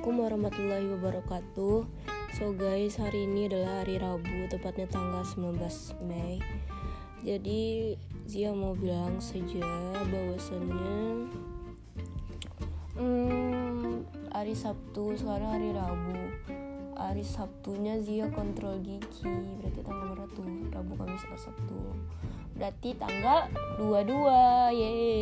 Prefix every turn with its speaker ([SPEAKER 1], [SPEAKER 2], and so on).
[SPEAKER 1] warahmatullahi wabarakatuh. So guys, hari ini adalah hari Rabu, tepatnya tanggal 19 Mei. Jadi Zia mau bilang saja bahwasannya hmm, Hari Sabtu, sekarang hari Rabu. Hari Sabtunya Zia kontrol gigi Berarti tanggal berapa tuh? Rabu, Kamis, Sabtu. Berarti tanggal 22 Yeay